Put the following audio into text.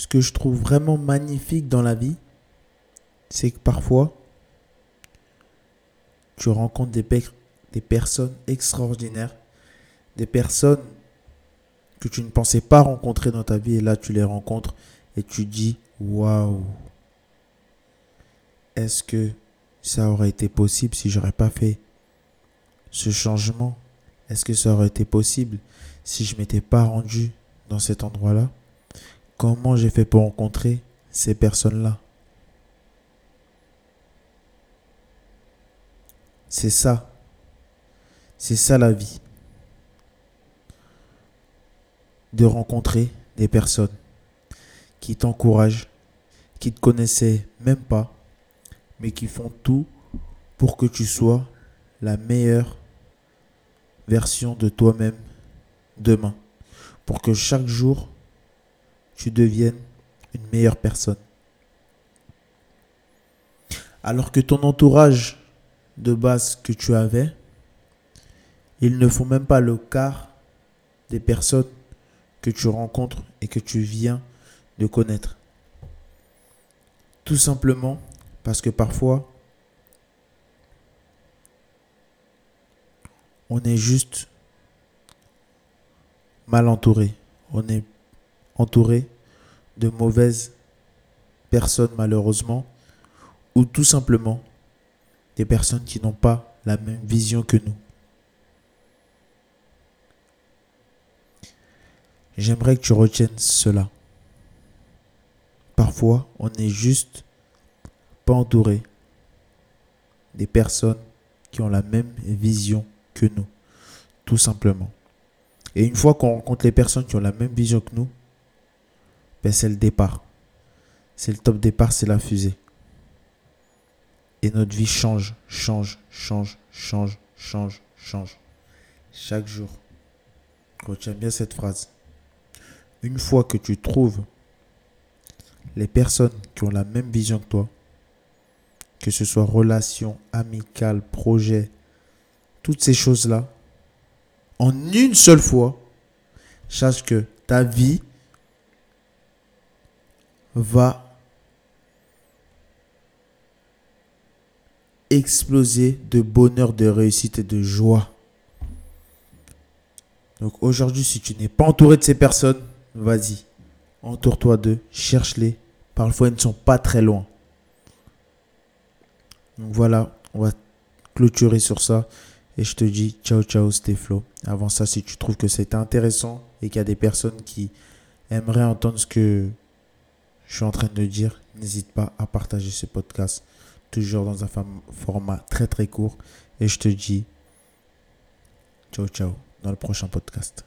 ce que je trouve vraiment magnifique dans la vie, c'est que parfois, tu rencontres des, personnes extraordinaires, des personnes que tu ne pensais pas rencontrer dans ta vie, et là tu les rencontres et tu dis, waouh, est-ce que ça aurait été possible si j'aurais pas fait ce changement? Est-ce que ça aurait été possible si je m'étais pas rendu dans cet endroit-là? Comment j'ai fait pour rencontrer ces personnes-là? C'est ça. C'est ça la vie. De rencontrer des personnes qui t'encouragent, qui te connaissaient même pas, mais qui font tout pour que tu sois la meilleure version de toi-même demain. Pour que chaque jour, tu deviennes une meilleure personne. Alors que ton entourage de base que tu avais, ils ne font même pas le quart des personnes que tu rencontres et que tu viens de connaître. Tout simplement parce que parfois, on est juste mal entouré. On est entouré de mauvaises personnes malheureusement ou tout simplement des personnes qui n'ont pas la même vision que nous. J'aimerais que tu retiennes cela. Parfois, on est juste pas entouré des personnes qui ont la même vision que nous, tout simplement. Et une fois qu'on rencontre les personnes qui ont la même vision que nous, ben c'est le départ. C'est le top départ, c'est la fusée. Et notre vie change, change, change, change, change, change. Chaque jour. Retiens bien cette phrase. Une fois que tu trouves les personnes qui ont la même vision que toi, que ce soit relation, amicale, projet, toutes ces choses-là, en une seule fois, sache que ta vie va exploser de bonheur, de réussite et de joie. Donc aujourd'hui, si tu n'es pas entouré de ces personnes, vas-y, entoure-toi d'eux, cherche-les. Parfois, ils ne sont pas très loin. Donc voilà, on va clôturer sur ça. Et je te dis ciao ciao Stéphlo. Avant ça, si tu trouves que c'est intéressant et qu'il y a des personnes qui aimeraient entendre ce que je suis en train de dire, n'hésite pas à partager ce podcast. Toujours dans un format très très court. Et je te dis ciao ciao dans le prochain podcast.